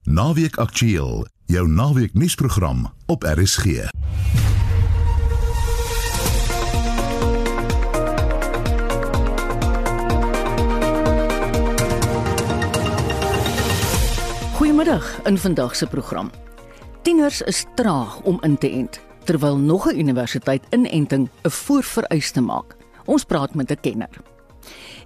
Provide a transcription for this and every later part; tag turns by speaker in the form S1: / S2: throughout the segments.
S1: Naweek Aktueel, jou naweek nuusprogram op RSG.
S2: Goeiemiddag in vandag se program. Tieners is traag om in te ent, terwyl nog 'n universiteit inenting 'n voorvereiste maak. Ons praat met 'n kenner.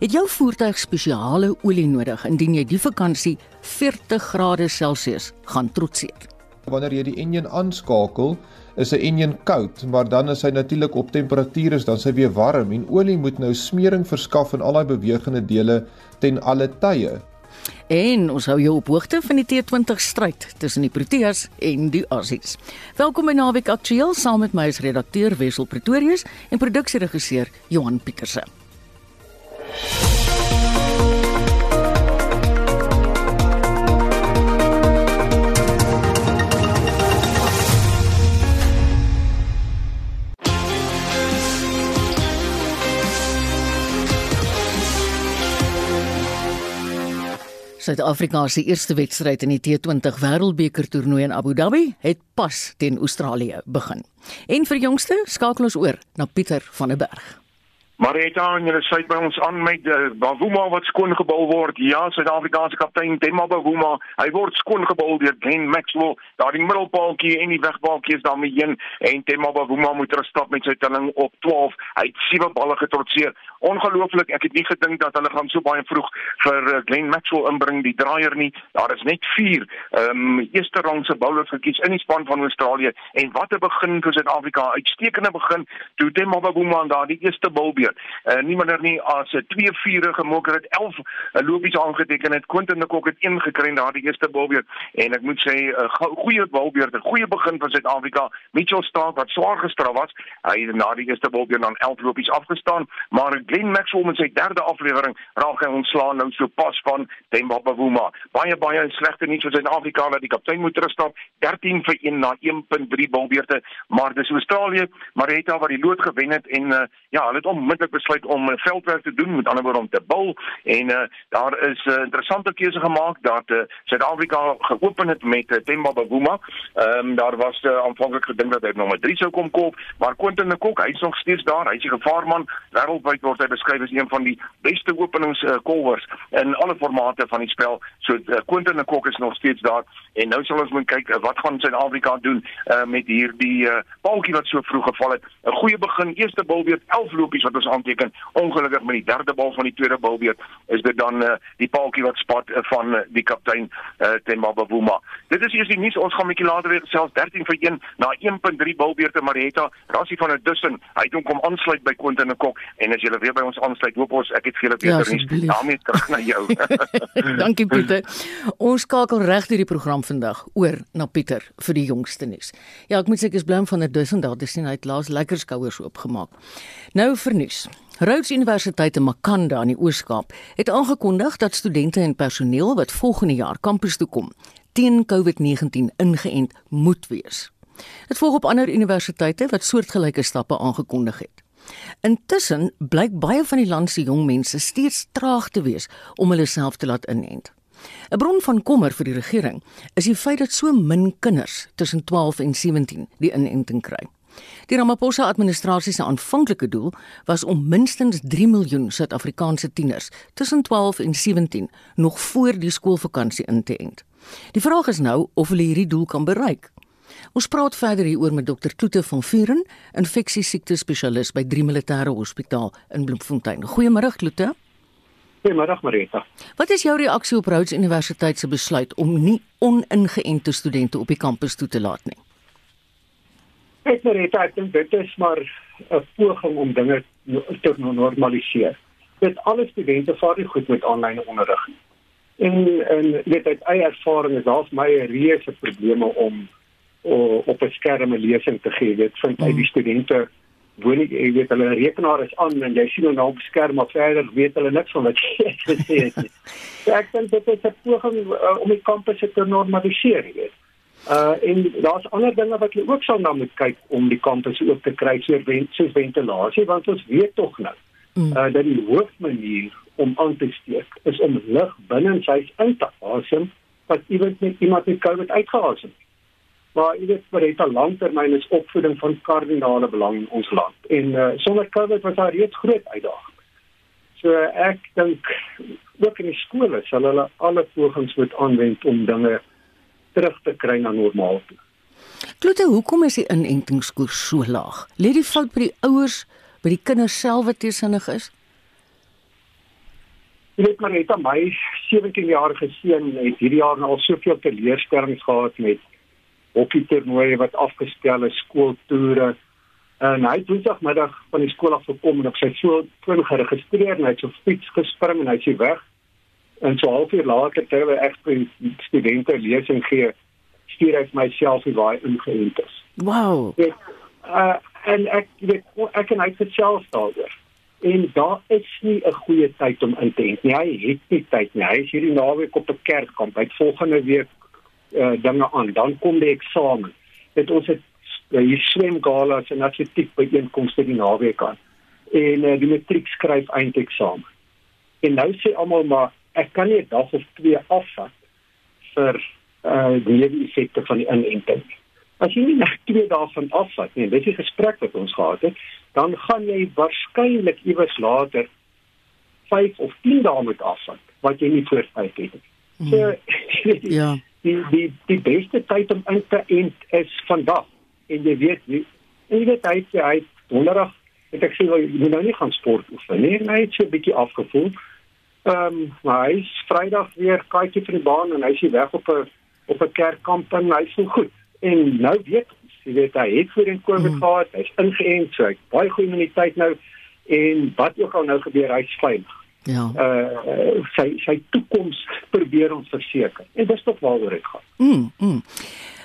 S2: Het jou voertuig spesiale olie nodig indien jy die vakansie 40 grade Celsius gaan trotseer?
S3: Wanneer jy die enjin aanskakel, is 'n enjin koud, maar dan as hy natuurlik op temperatuur is, dan sy weer warm en olie moet nou smering verskaf in al daai bewegende dele ten alle tye.
S2: En ons hou jou op hoogte van die T20 stryd tussen die Proteas en die Aussies. Welkom by Naweek Aktueel saam met my as redakteur Wessel Pretorius en produksieregisseur Johan Pieterse. Suid-Afrika se eerste wedstryd in die T20 Wêreldbeker toernooi in Abu Dhabi het pas teen Australië begin. En vir jongste skakel ons oor na Pieter van der Berg.
S4: Maar het aan julle sluit by ons aan met uh, Bavuma wat skoon gebou word. Ja, Suid-Afrikaanse kaptein Temba Bavuma, hy word skoon gebou deur Glenn Maxwell. Daar die middelpaaltjie en die wegpaaltjie is daarmee heen en Temba Bavuma moet terugstap met sy telling op 12. Hy het sewe balle getrotseer. Ongelooflik, ek het nie gedink dat hulle gaan so baie vroeg vir uh, Glenn Maxwell inbring die draaier nie. Daar is net 4 ehm um, eerste rangse bowlers gekies in die span van Australië en wat 'n begin vir Suid-Afrika. Uitstekende begin toe Temba Bavuma daar die eerste bal weer. Uh, nie minder nie as 'n 2-4 gemaak het 11 uh, lopies aangeteken het. Quentin Kock het een gekry na die eerste balbeurt en ek moet sê 'n uh, goeie balbeurt, 'n goeie begin vir Suid-Afrika. Mitchell Stark wat swaar gestraf was, hy het na die eerste balbeurt dan 11 lopies afgestaan, maar Glenn Maxwell met sy derde aflewering raak hy ontslaan nou so pas van Themba Bavuma. Baie baie slegte nuus vir Suid-Afrika dat die kaptein moet terugstap 13 vir 1 na 1.3 balbeurte, maar dis Australië, Marita wat die lood gewen het en uh, ja, hulle het om onmiddellik besluit om 'n veldwerk te doen, met ander woorde om te bou en uh, daar is 'n uh, interessante keuse gemaak dat uh, Suid-Afrika geopen het met uh, Themba Bavuma. Ehm um, daar was uh, aanvanklik gedink dat hy nommer 3 sou kom koop, maar Quentin de Kock, hy's nog steeds daar. Hy's 'n gevaarman. Wêreldwyd word hy beskryf as een van die beste openings uh, in alle formate van die spel. So uh, Quentin de Kock is nog steeds daar en nou sal ons moet kyk uh, wat gaan Suid-Afrika doen uh, met hierdie uh, paaltjie wat so vroeg geval het. 'n Goeie begin, eerste bal weer 11 lopies wat ons aanteken. Ongelukkig met die derde bal van die tweede balbeurt is dit dan uh, die paaltjie wat spat uh, van uh, die kaptein uh, Themba Bavuma. Dit is eers die nuus. Ons gaan 'n bietjie later weer selfs 13 vir 1 na 1.3 balbeurte Marietta. Rassie van 'n Dussen. Hy het hom aansluit by Quentin de Kock en as julle weer by ons aansluit, hoop ons ek het vir julle beter ja, nuus. daarmee terug na jou.
S2: Dankie Pieter. Ons skakel reg hierdie program vandag oor na Pieter vir die jongste nuus. Ja, ek moet sê ek is bly om van 'n Dussen daar te sien hy het laas lekker skouers oopgemaak. Nou vir nuus. Rhodes Universiteit in Makanda in die Oos-Kaap het aangekondig dat studente en personeel wat volgende jaar kampus toe kom, teen COVID-19 ingeënt moet wees. Dit volg op ander universiteite wat soortgelyke stappe aangekondig het. Intussen blyk baie van die land se jong mense steeds traag te wees om hulle self te laat inent. 'n Bron van kommer vir die regering is die feit dat so min kinders tussen 12 en 17 die inenting kry. Die Ramaphosa administrasie se aanvanklike doel was om minstens 3 miljoen Suid-Afrikaanse tieners tussen 12 en 17 nog voor die skoolvakansie in te ent. Die vraag is nou of hulle hierdie doel kan bereik. Ons praat verder hieroor met dokter Kloete van Vuren, infeksiesiekte spesialis by Drie Militêre Hospitaal in Bloemfontein. Goeiemôre Kloete.
S5: Goeiemôre Marita.
S2: Wat is jou reaksie op Rhodes Universiteit se besluit om nie oningeënte studente op die kampus toe te laat nie?
S5: Ek maar net ek dink dit is maar 'n poging om dinge te normaliseer. Dit alle studente vaar nie goed met aanlyn onderrig nie. En en weet uit eie ervaring is daar's my reuse probleme om o, op 'n skerm 'n lesing te gee. Dit vind uit die mm. studente woon ek jy weet hulle rekenaar is aan en jy sien hulle op skerm maar verder weet hulle niks van wat jy gesê het nie. So ek dink dit is 'n poging uh, om die kampus te normaliseer, jy weet. Uh en daar's ander dinge wat jy ook sal na moet kyk om die kampus oop te kry soos ventilasie want ons weet tog nou mm. uh dat die hoofmanier om aan te steek is om lug binne sy in te asem dat iemand met iemand met COVID uitgehaal het. Maar jy weet vir dit 'n langtermyn is opvoeding van kardinale belang in ons land. En uh, sonder COVID was daar reeds groot uitdagings. So ek dink ook in die skole sal hulle alle pogings moet aanwend om dinge terug te kry na normaal toe.
S2: Klote, hoekom is die inentingskoers so laag? Lê die fout by die ouers, by die kinders self wat teesinnig is?
S5: Jy weet maar net aan my 17 jarige seun het hierdie jaar nou al soveel teleurstellings gehad met hokkie toernooie wat afgestel is, skooltoere. En hy het woensdagmiddag van die skool af gekom en op sy foon geregistreer en hy het so fiets gespring en hy sê weg. En so half uur later terwyl ek vir studente lesing gee, stuur hy myself wie waar ingeënt is.
S2: Wow.
S5: Weet, uh, en ek weet ek kan uit self daaroor en daar is nie 'n goeie tyd om in te ent nie. Hy het nie tyd nie. Hy is hierdie naweek op 'n kerkkamp. Hy het volgende week uh, dinge aan. Dan kom die eksamen. Dit ons het uh, hier swemgalas en atletiek byeenkomste die naweek aan. En uh, die matriek skryf eindeksamen. En nou sê almal maar ek kan nie 'n dag of twee afvat vir uh die effekte van die inenting. As jy nie net twee dae van afvat nie, dis die gesprek wat ons gehad het, dan gaan jy waarskynlik iewers later 5 of 10 dae moet afvat wat jy nie voortyd het nie. Hmm. So ja. Die die die beste tyd om in te ent is vandag. En jy weet nie en jy weet hy hy donderdag het ek sê jy moet nou nie gaan sport oefen nie. Hy het so 'n bietjie afgevoel. Ehm um, maar hy is Vrydag weer kaartjie vir die baan en hy is weg op 'n op 'n kerkkamp en hy voel goed. En nou weet jy weet hy het voor in Covid mm. gehad, hy's ingeënt, so hy baie goeie immuniteit nou en wat ook al nou gebeur, hy's veilig.
S2: Ja.
S5: Uh sy sy toekoms probeer ons verseker. En dis tog waaroor dit gaan.
S2: Mm. mm.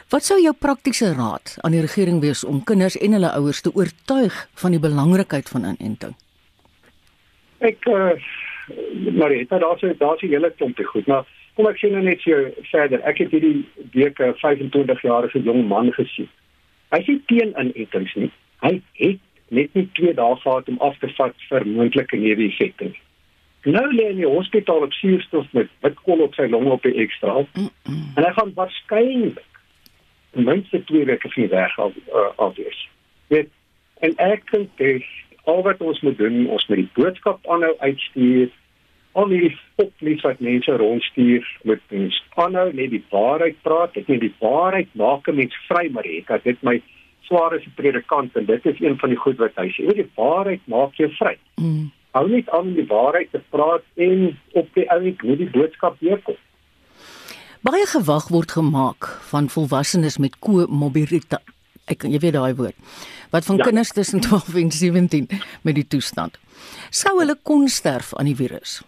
S2: Wat sou jou praktiese raad aan die regering wees om kinders en hulle ouers te oortuig van die belangrikheid van inenting?
S5: Ek uh Marita, daar's daar's 'n hele klompie goed, maar kom ek sê nou net so verder. Ek het hierdie week 'n 25 jarige jong man gesien Hy sê teen inentings nie. Hy het net nie twee dae gehad om af te vat vir moontlike neeweffekte nie. Nou lê hy in die hospitaal op suurstof met witkol op sy longe op die ekstra. Mm -mm. En hy gaan waarskynlik ten minste twee weke van weg af uh, af wees. Weet en ek dink al wat ons moet doen, ons moet die boodskap aanhou uitstuur al die fopnies wat mense rondstuur met ons aanhou net die waarheid praat ek net die waarheid maak 'n mens vry maar ek het dit my swaar as 'n predikant en dit is een van die goed wat hy sê. Die waarheid maak jou vry. Mm. hou net aan die waarheid te praat en op die ou moet die boodskap deurkom.
S2: Baie gewag word gemaak van volwassenes met komorbiditeit ek jy weet daai woord wat van ja. kinders tussen 12 en 17 met die toestand. Sou hulle kon sterf aan die virus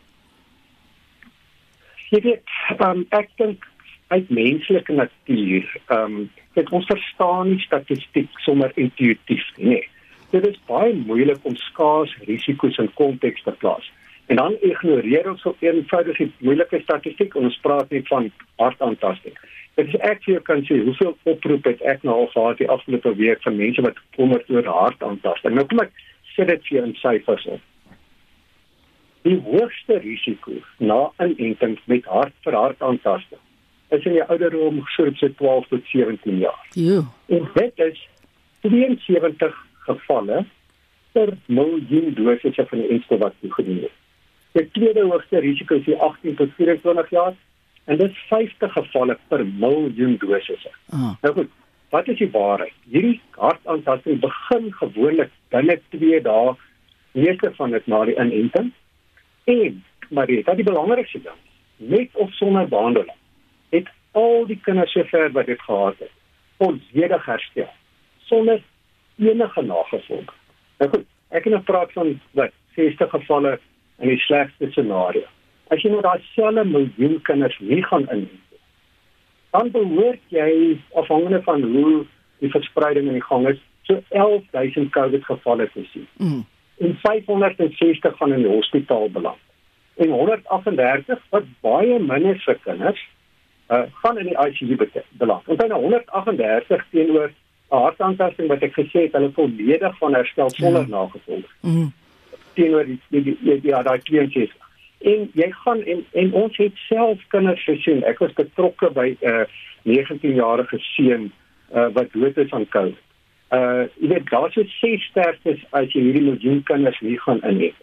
S5: jy weet um, ek dink uit menslike natuur ehm um, dit ons verstaan nie statistiek sommer intuïtief nie dit is baie moeilik om skaars risiko's in konteks te plaas. En dan ignoreer ons op eenvoudig die moeilike statistiek ons praat net van hartaantasting. Dit is ek hier kan sê hoeveel oproepe het ek nou al gehad die afgelope week van mense wat kom oor hartaantasting? Nou kom ek sit dit vir in syfers op die hoogste risiko na inenting met hart vir hartaantasting is in die ouderdom so op 12 tot 17 jaar.
S2: Ja.
S5: En dit is 73 gevalle per miljoen doses van die enstof wat toegedien is. Die tweede hoogste risiko is die 18 tot 24 jaar en dit is 50 gevalle per miljoen doses. Ah. Nou goed, wat is die waarheid? Hierdie hartaantasting begin gewoonlik binne 2 dae, meeste van dit na die inenting En maar dit is die belangrikste ding. Met of sonder behandeling het al die kinders sover wat dit gehad het, volledig herstel sonder enige nagevolge. Nou goed, ek het nou praat van wat 60 gevalle in die slegste scenario. As jy nou daai selfe miljoen kinders nie gaan inneem dan behoort jy afhangende van hoe die verspreiding in die gang is, so 11000 COVID gevalle te sien. Mm en 560 van in die hospitaal beland. En 138 wat baie minder vir kinders uh van in die ICU beland. En byna 138 teenoor 'n hartaantasting wat ek gesê het hulle volledig van herstel sonder ja. nagevolge. Mm. Teenoor die die die, die, die, die 62. En jy gaan en en ons het self kinders gesien. Ek was betrokke by 'n uh, 19-jarige seun uh, wat dood is aan COVID. Uh jy weet daar's so ses sterftes as jy hierdie miljoen kinders nie gaan inhê.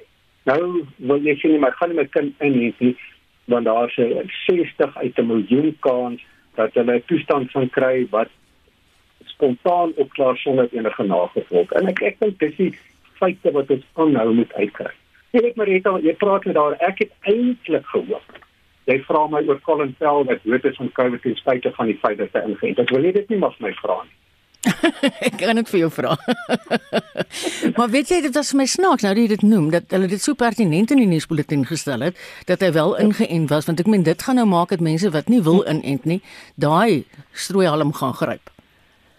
S5: Nou wil jy sien my gaan nie my kind inhê nie want daar's 'n 60 uit 'n miljoen kans dat hulle 'n toestand van kry wat spontaan opklaar sonder enige nagevolg. En ek ek dink dis die feite wat ons aanhou moet uitkry. Jy weet Marita, jy praat met daar, ek het eintlik gehoop. Jy vra my oor Colin Powell wat dood is van COVID ten spyte van die feit dat hy ingeënt is. Ek wil nie dit nie maar my vra nie.
S2: ek kan dit vir jou vra. maar weet jy dit was my snaaks nou dat jy dit noem dat hulle dit so pertinent in die nuusbulletin gestel het dat hy wel ingeënt was want ek meen dit gaan nou maak dat mense wat nie wil inent nie daai strooihalm gaan gryp.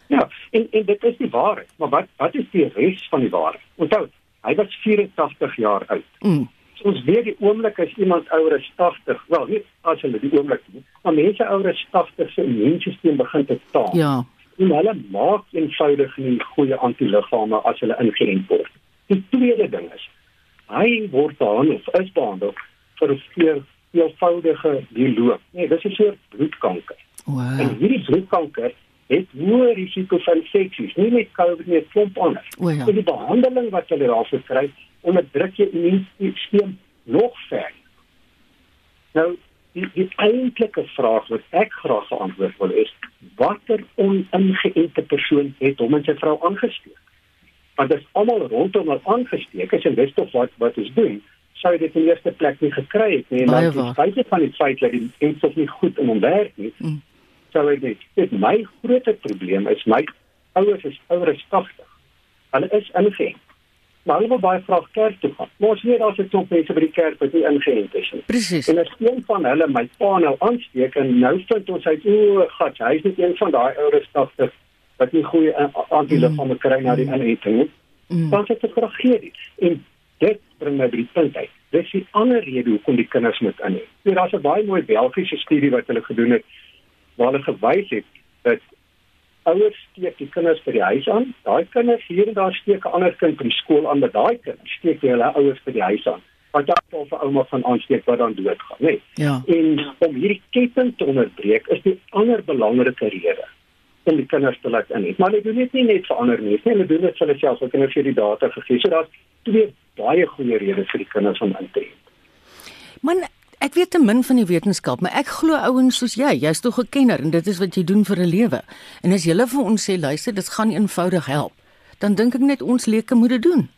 S5: Ja, en en dit is die waarheid, maar wat wat is die res van die waarheid? Onthou, hy was 84 jaar oud.
S2: Mm.
S5: So ons weet die oomblik as iemand ouer as 80, wel, nie as hulle die oomblik nie, maar mense ouer as 80 se immuunstelsel begin te taal.
S2: Ja.
S5: En hulle maak eenvoudig nie goeie antiliggame as hulle ingeënt word. Die tweede ding is, hy word behandel of is behandel vir 'n veelvoudige bioloog. Nee, dis 'n soort bloedkanker.
S2: Wow.
S5: En hierdie bloedkanker het hoë risiko van infeksies, nie net COVID nie, 'n klomp ander.
S2: O ja.
S5: Die behandeling wat hulle daarvoor kry, onderdruk jou immuunstelsel nog verder. Nou, die, die eintlike vraag wat ek graag geantwoord wil is, watter oningeënte persoon het hom en sy vrou aangesteek? Want as almal rondom hulle aangesteek is en dis tog wat wat ons doen, sou dit in die eerste plek nie gekry het nie. En dan die
S2: waar.
S5: feit van die feit dat die enstof nie goed in hom werk nie,
S2: Mm.
S5: sou ek dit. Dit my grootste probleem is my ouers is ouer as 80. Hulle is ingeënt. Maar hulle wil baie graag kerk toe gaan. Maar ons weet daar's 'n klomp mense by die kerk wat nie ingeënt is nie.
S2: Presies.
S5: En as een van hulle my pa nou aansteek en nou vind ons uit o, gat, hy's net een van daai ouer as 80 wat nie goeie a- antiliggame kry na die inenting nie.
S2: Mm.
S5: Dan sit dit 'n tragedie. En dit bring my by die punt uit. Dis die ander rede hoekom die kinders moet. So daar's 'n baie mooi Belgiese studie wat hulle gedoen het waar hulle gewys het dat ouers steek die kinders by die huis aan. Daai kinders hier en daar steek 'n ander kind by die skool aan, maar daai kinders steek hulle ouers by die huis aan. Wat dan of 'n ouma van aansteek wat dan doodgaan, né? Nee.
S2: Ja.
S5: En om hierdie ketting te onderbreek is die ander belangrike rede om die kinders te laat inhê. Maar hulle doen dit nie net vir ander mense nie, hulle doen dit vir hulle self. Hulle kinders het die data gegee. So daar's twee baie goeie redes vir die kinders om in te hê.
S2: Man, ek weet te min van die wetenskap, maar ek glo ouens soos jy, jy's tog 'n kenner en dit is wat jy doen vir 'n lewe. En as jy vir ons sê, luister, dit gaan eenvoudig help, dan dink ek net ons leuke moet dit doen.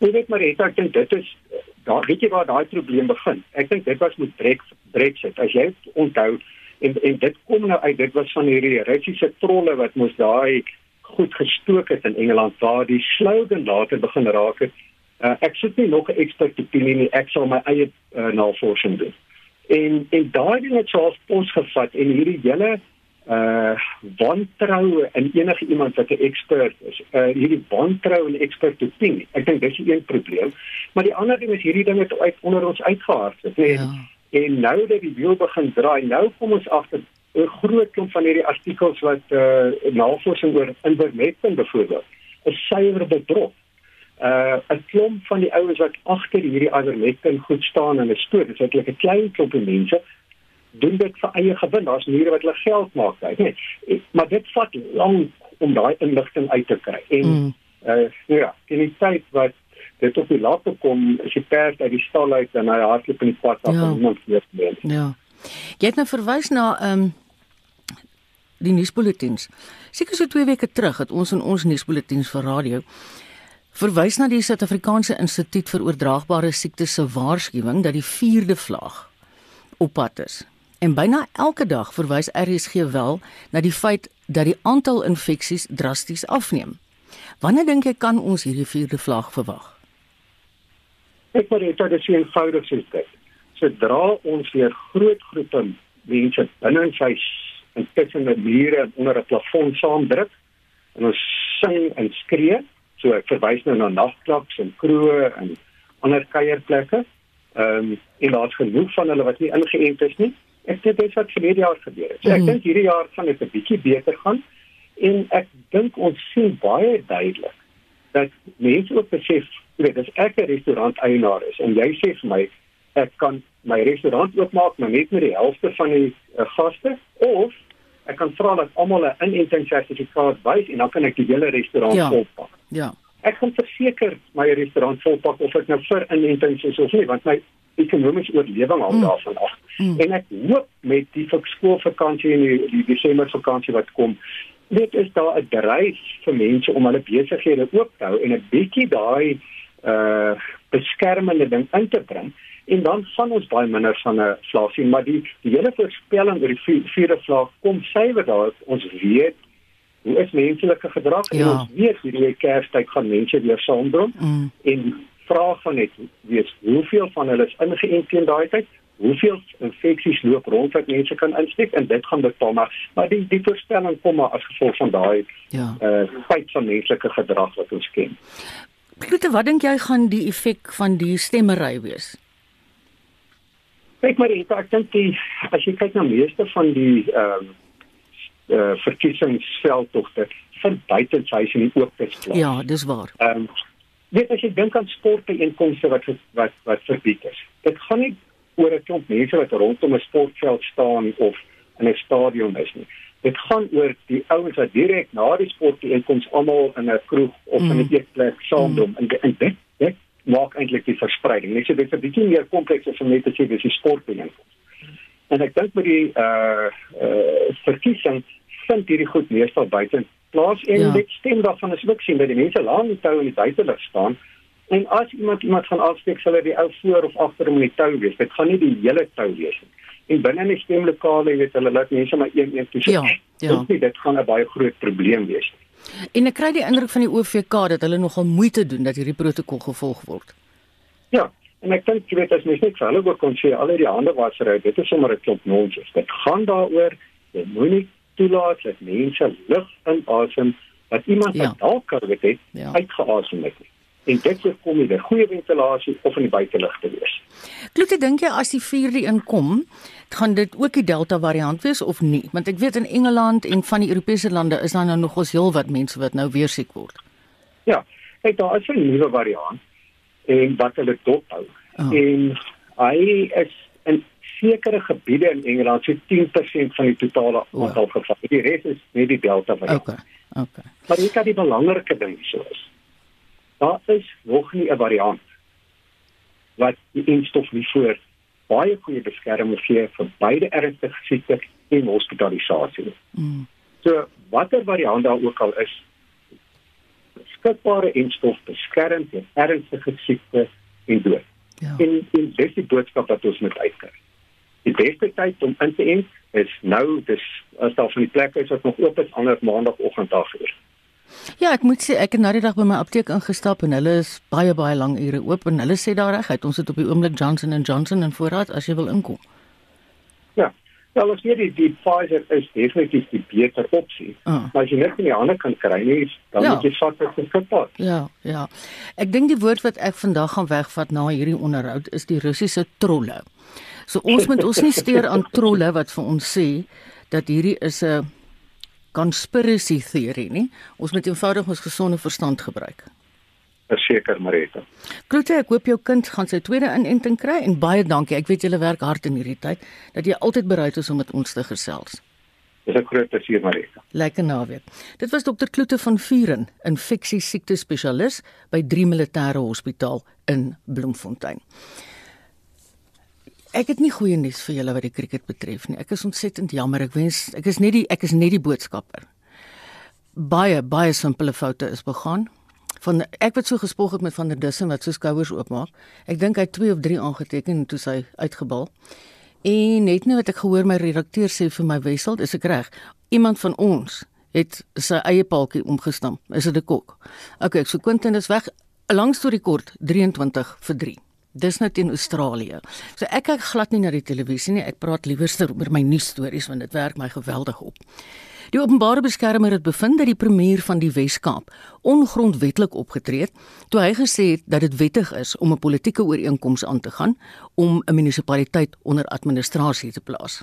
S5: Jy weet maar ek dink dit is daar weet jy waar daai probleem begin. Ek dink dit was met Brexit. Brexit. As jy onthou en en dit kom nou uit dit was van hierdie Russiese trolle wat mos daai goed gestook het in Engeland waar die slogan later begin raak het. Uh, ek sit nie nog 'n expert opinie nie. Ek sal my eie uh, navorsing doen. En en daai ding het self ons gevat en hierdie hele uh wantroue in enige iemand wat 'n expert is. Uh hierdie wantroue in expert opinie. Ek dink dis die een probleem. Maar die ander ding is hierdie ding het uit onder ons uitgehardloop, né?
S2: Ja.
S5: En nou dat die wiel begin draai, nou kom ons agter 'n groot klomp van hierdie artikels wat uh navorsing oor invermectin byvoorbeeld is suiwer bedrog. Uh 'n klomp van die ouens wat agter hierdie ivermectin goed staan en is stoot, dis eintlik 'n klein klompie mense doen dit vir eie gewin. Daar's maniere wat hulle geld maak uit, nee. Maar dit vat lank om daai inligting uit te kry. En
S2: Mm.
S5: uh ja, in die tyd wat dit op die lappe kom, is die perd uit die stal uit en hy hardloop in die pad af
S2: Ja.
S5: en niemand weet meer.
S2: Ja. Jy het nou verwys na ehm um, die nuusbulletins. Seker so 2 weke terug het ons in ons nuusbulletins vir radio verwys na die Suid-Afrikaanse Instituut vir Oordraagbare Siektes se waarskuwing dat die 4de vlaag op pad is. En byna elke dag verwys RSG wel na die feit dat die aantal infeksies drasties afneem. Wanneer dink jy kan ons hierdie 4de vlaag verwag?
S5: Ek maar dit is so eenvoudig soos dit. Sodra ons weer groot groepe mense binne in sy intussen die mure en onder 'n plafon saamdruk en ons sing en skree, so ek verwys nou na nagklubs en kroë en ander kuierplekke. Ehm um, en daar's genoeg van hulle wat nie ingeënt is nie. Ek dink dit is wat verlede jaar gebeur het. So ek
S2: Mhm.
S5: dink hierdie jaar gaan dit 'n bietjie beter gaan en ek dink ons sien baie duidelik dat mense ook besef, jy weet, as ek 'n restaurant eienaar is en jy sê vir my ek kan my restaurant oopmaak maar net met die helfte van die uh, gaste of ek kan vra dat almal 'n inentingssertifikaat wys en dan kan ek die hele restaurant
S2: Ja.
S5: volpak.
S2: Ja.
S5: Ek kan verseker my restaurant volpak of ek nou vir inentings is of nie want my ekonomiese oorlewing hang
S2: Mm.
S5: daarvan af.
S2: Mm.
S5: En ek hoop met die vak- skoolvakansie en die, die Desember vakansie wat kom, dit is daar 'n dryf vir mense om hulle besighede oop te hou en 'n bietjie daai uh beskermende ding in te bring en dan van ons baie minder van 'n vlaag sien maar die die hele voorspelling oor die vi- vierde vlaag kom suiwer daar ons weet hoe is menslike gedrag en
S2: Ja.
S5: ons weet hierdie kerstyd gaan mense weer saambring
S2: Mm.
S5: en vraag van net wees hoeveel van hulle is ingeënt teen daai tyd hoeveel infeksies loop rond wat mense kan insteek en dit gaan bepaal maar maar die die voorspelling kom maar as gevolg van daai
S2: Ja.
S5: uh feit van menslike gedrag wat ons ken
S2: Klote, wat dink jy gaan die effek van die stemmery wees?
S5: Kyk maar ek, ek dink die as jy kyk na meeste van die ehm uh, uh verkiesingsveldtogte vind buite huis in die oop plaas
S2: Ja, dis waar.
S5: Ehm um, weet as jy dink aan sportbijeenkomste wat wat wat verbied is. Dit gaan nie oor 'n klomp mense wat rondom 'n sportveld staan of in 'n stadion is nie. Dit gaan oor die ouens wat direk na die sportbijeenkoms almal in 'n kroeg of mm. in 'n eetplek saamdom en, en dit dit maak eintlik die verspreiding. Net so dit is bietjie meer kompleks as om net te sê dis 'n sportbijeenkoms. En ek dink met die uh uh verkiesing vind hierdie goed meestal buite plaas en
S2: Ja.
S5: dit stem daarvan as ook sien dat die mense lank die tou in die buitelug staan en as iemand iemand gaan afsteek sal dit die ou voor of agter hom in die tou wees. Dit gaan nie die hele tou wees nie. En binne in die stemlokale, jy weet, hulle laat mense maar een een toe sit.
S2: Ja, ja.
S5: Nie dit gaan 'n baie groot probleem wees nie.
S2: En ek kry die indruk van die OVK dat hulle nogal moeite doen dat hierdie protokol gevolg word.
S5: Ja, en ek dink jy weet as mens net vir hulle ook kon sê al die hande wassery, dit is sommer 'n klomp nonsens. Dit gaan daaroor jy moenie toelaat dat mense lug inasem wat iemand
S2: Ja.
S5: wat dalk COVID het,
S2: Ja.
S5: uitgeasem het. nie. En dit voorkom jy 'n goeie ventilasie of in die buitelug te wees.
S2: Klote, dink jy as die 4de inkom, gaan dit ook die Delta variant wees of nie? Want ek weet in Engeland en van die Europese lande is daar nou nogals heelwat mense wat nou weer siek word.
S5: Ja, kyk daar is 'n nuwe variant en wat hulle dophou.
S2: Oh.
S5: En hy is in sekere gebiede in Engeland so 10% van die totale aantal gevalle. Die res is net die Delta variant.
S2: Okay. Okay.
S5: Maar dit is die belangrike ding so is. Daar is nog nie 'n variant wat die instof nie voor baie goeie beskerming gee vir beide ernstige siektes en hospitalisasie.
S2: Mm.
S5: So watter variant daar ook al is, beskikbare instof beskerm teen ernstige siekte en dood.
S2: Ja.
S5: En, en dis die boodskap wat ons moet uitkry. Die beste tyd om in te ent is nou, dis as daar van die plekke is wat nog oop is, anders maandagooggend 8uur.
S2: Ja, ek moet sê ek het nou die dag by my apteek ingestap en hulle is baie baie lank ure oop en hulle sê daar reguit ons het op die oomblik Johnson & Johnson in voorraad as jy wil inkom.
S5: Ja. Wel, as jy die, die Pfizer is definitief die beter opsie.
S2: Ah.
S5: Maar as jy net in die hande kan kry, nie, dan
S2: Ja.
S5: moet jy vat wat beskikbaar.
S2: Ja, ja. Ek dink die woord wat ek vandag gaan wegvat na hierdie onderhoud is die Russiese trolle. So ons moet ons nie steur aan trolle wat vir ons sê dat hierdie is 'n conspiracy theory nie. Ons moet eenvoudig ons gesonde verstand gebruik.
S5: Verseker, Marita.
S2: Groete, ek hoop jou kind gaan sy tweede inenting kry en baie dankie. Ek weet julle werk hard in hierdie tyd dat jy altyd bereid is om met ons te gesels.
S5: Dis 'n groot plesier, Marita.
S2: Lekker naweek. Dit was dokter Kloete van Vuren, infeksie siekte spesialis by 3 Militêre Hospitaal in Bloemfontein. Ek het nie goeie nuus vir julle wat die cricket betref nie. Ek is ontsettend jammer. Ek wens ek is net die ek is net die boodskapper. Baie baie simpele foute is begaan. Van ek wat so gespog het met van der Dussen wat so skouers oopmaak. Ek dink hy het 2 of 3 aangeteken en toe sy uitgebal. En net nou wat ek gehoor my redakteur sê vir my Wessel, is ek reg? Iemand van ons het sy eie paaltjie omgestamp. Is dit 'n kok? Okay, so Quentin is weg. 'n Lang storie kort, 23 vir 3. Dis nou teen Australië. So ek kyk glad nie na die televisie nie. Ek praat liewerster oor my nuusstories want dit werk my geweldig op. Die openbare beskermer het bevind dat die premier van die Wes-Kaap ongrondwetlik opgetree het toe hy gesê het dat dit wettig is om 'n politieke ooreenkoms aan te gaan om 'n munisipaliteit onder administrasie te plaas.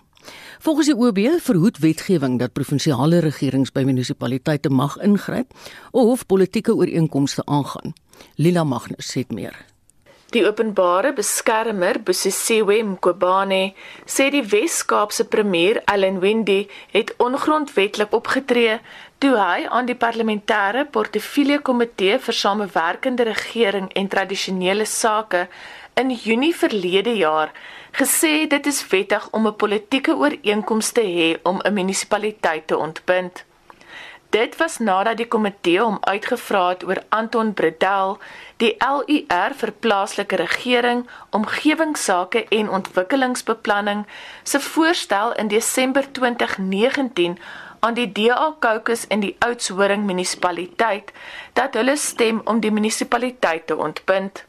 S2: Volgens die OB verhoed wetgewing dat provinsiale regerings by munisipaliteite mag ingryp of politieke ooreenkomste aangaan. Lila Magnus sê meer.
S6: Die openbare beskermer, Busisiwe Mqobane, sê die Wes-Kaapse premier, Allan Windey, het ongrondwetlik opgetree toe hy aan die parlementêre portefeulje komitee vir samewerkende regering en tradisionele sake in Junie verlede jaar gesê dit is wettig om 'n politieke ooreenkoms te hê om 'n munisipaliteit te ontbind. Dit was nadat die komitee hom uitgevra het oor Anton Bredel, die LUR vir plaaslike regering, omgewingsake en ontwikkelingsbeplanning se voorstel in Desember 2019 aan die DA Caucus in die Oudtshoorn munisipaliteit dat hulle stem om die munisipaliteit te ontbind.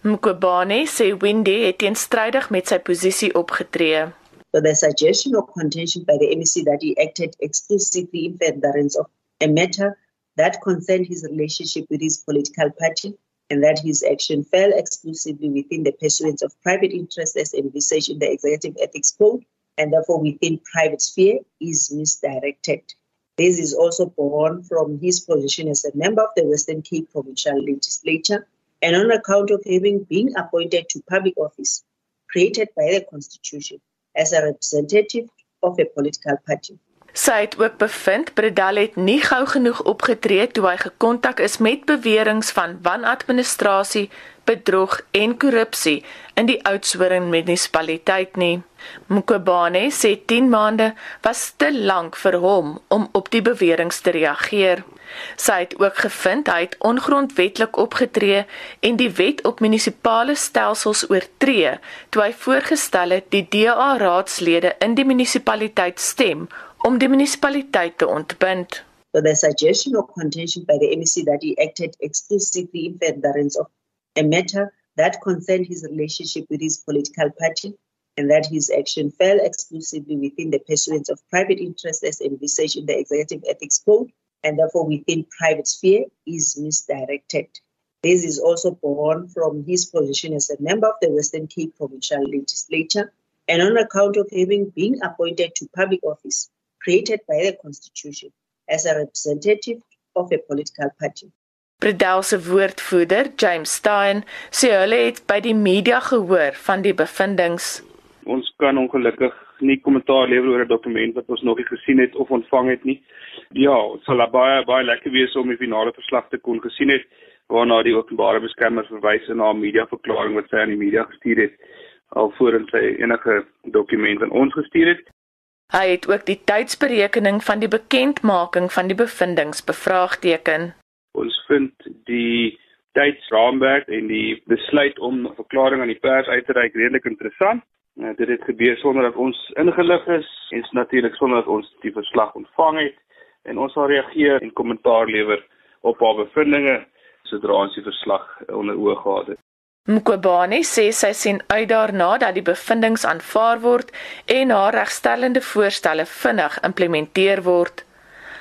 S6: Mkobane sê Windy het teenstrydig met sy posisie opgetree.
S7: So the suggestion or contention by the MEC that he acted exclusively in furtherance of a matter that concerned his relationship with his political party and that his action fell exclusively within the pursuance of private interests as envisaged in the Executive Ethics Code and therefore within private sphere is misdirected. This is also born from his position as a member of the Western Cape Provincial Legislature and on account of having been appointed to public office created by the Constitution as a representative of a political party.
S6: Sy het ook bevind Bredal het nie gou genoeg opgetree toe hy gekontak is met beweringe van wanadministrasie, bedrog en korrupsie in die Oudtshoorn munisipaliteit nie. Mkobane sê 10 maande was te lank vir hom om op die beweringe te reageer. Sy het ook gevind hy het ongrondwetlik opgetree en die wet op munisipale stelsels oortree toe hy voorgestel het die DA raadslede in die munisipaliteit stem om die munisipaliteit te ontbind.
S7: So the suggestion of contention by the MEC that he acted exclusively in furtherance of a matter that concerned his relationship with his political party and that his action fell exclusively within the pursuance of private interests as envisaged in the Executive Ethics Code and therefore within private sphere is misdirected. This is also born from his position as a member of the Western Cape Provincial Legislature and on account of having been appointed to public office created by the Constitution as a representative of a political party.
S6: Bredel se woordvoerder, James Stein, sê hulle het by die media gehoor van die bevindinge.
S8: Ons kan ongelukkig nie kommentaar lewer oor 'n dokument wat ons nog nie gesien het of ontvang het nie. Ja, dit sal baie baie lekker wees om die finale verslag te kon gesien het waarna die openbare beskermer verwys in haar media verklaring wat sy aan die media gestuur het alvorens sy enige dokument aan ons gestuur het.
S6: Hy het ook die tydsberekening van die bekendmaking van die bevindinge bevraagteken.
S8: Ons vind die tydsraamwerk en die besluit om 'n verklaring aan die pers uit te reik redelik interessant. Uh, dit het gebeur sonder dat ons ingelig is en natuurlik sonder dat ons die verslag ontvang het en ons sal reageer en kommentaar lewer op haar bevindinge sodra ons die verslag onder oë gehad het.
S6: Mkobane sê sy sien uit daarna dat die bevindinge aanvaar word en haar regstellende voorstelle vinnig implementeer word.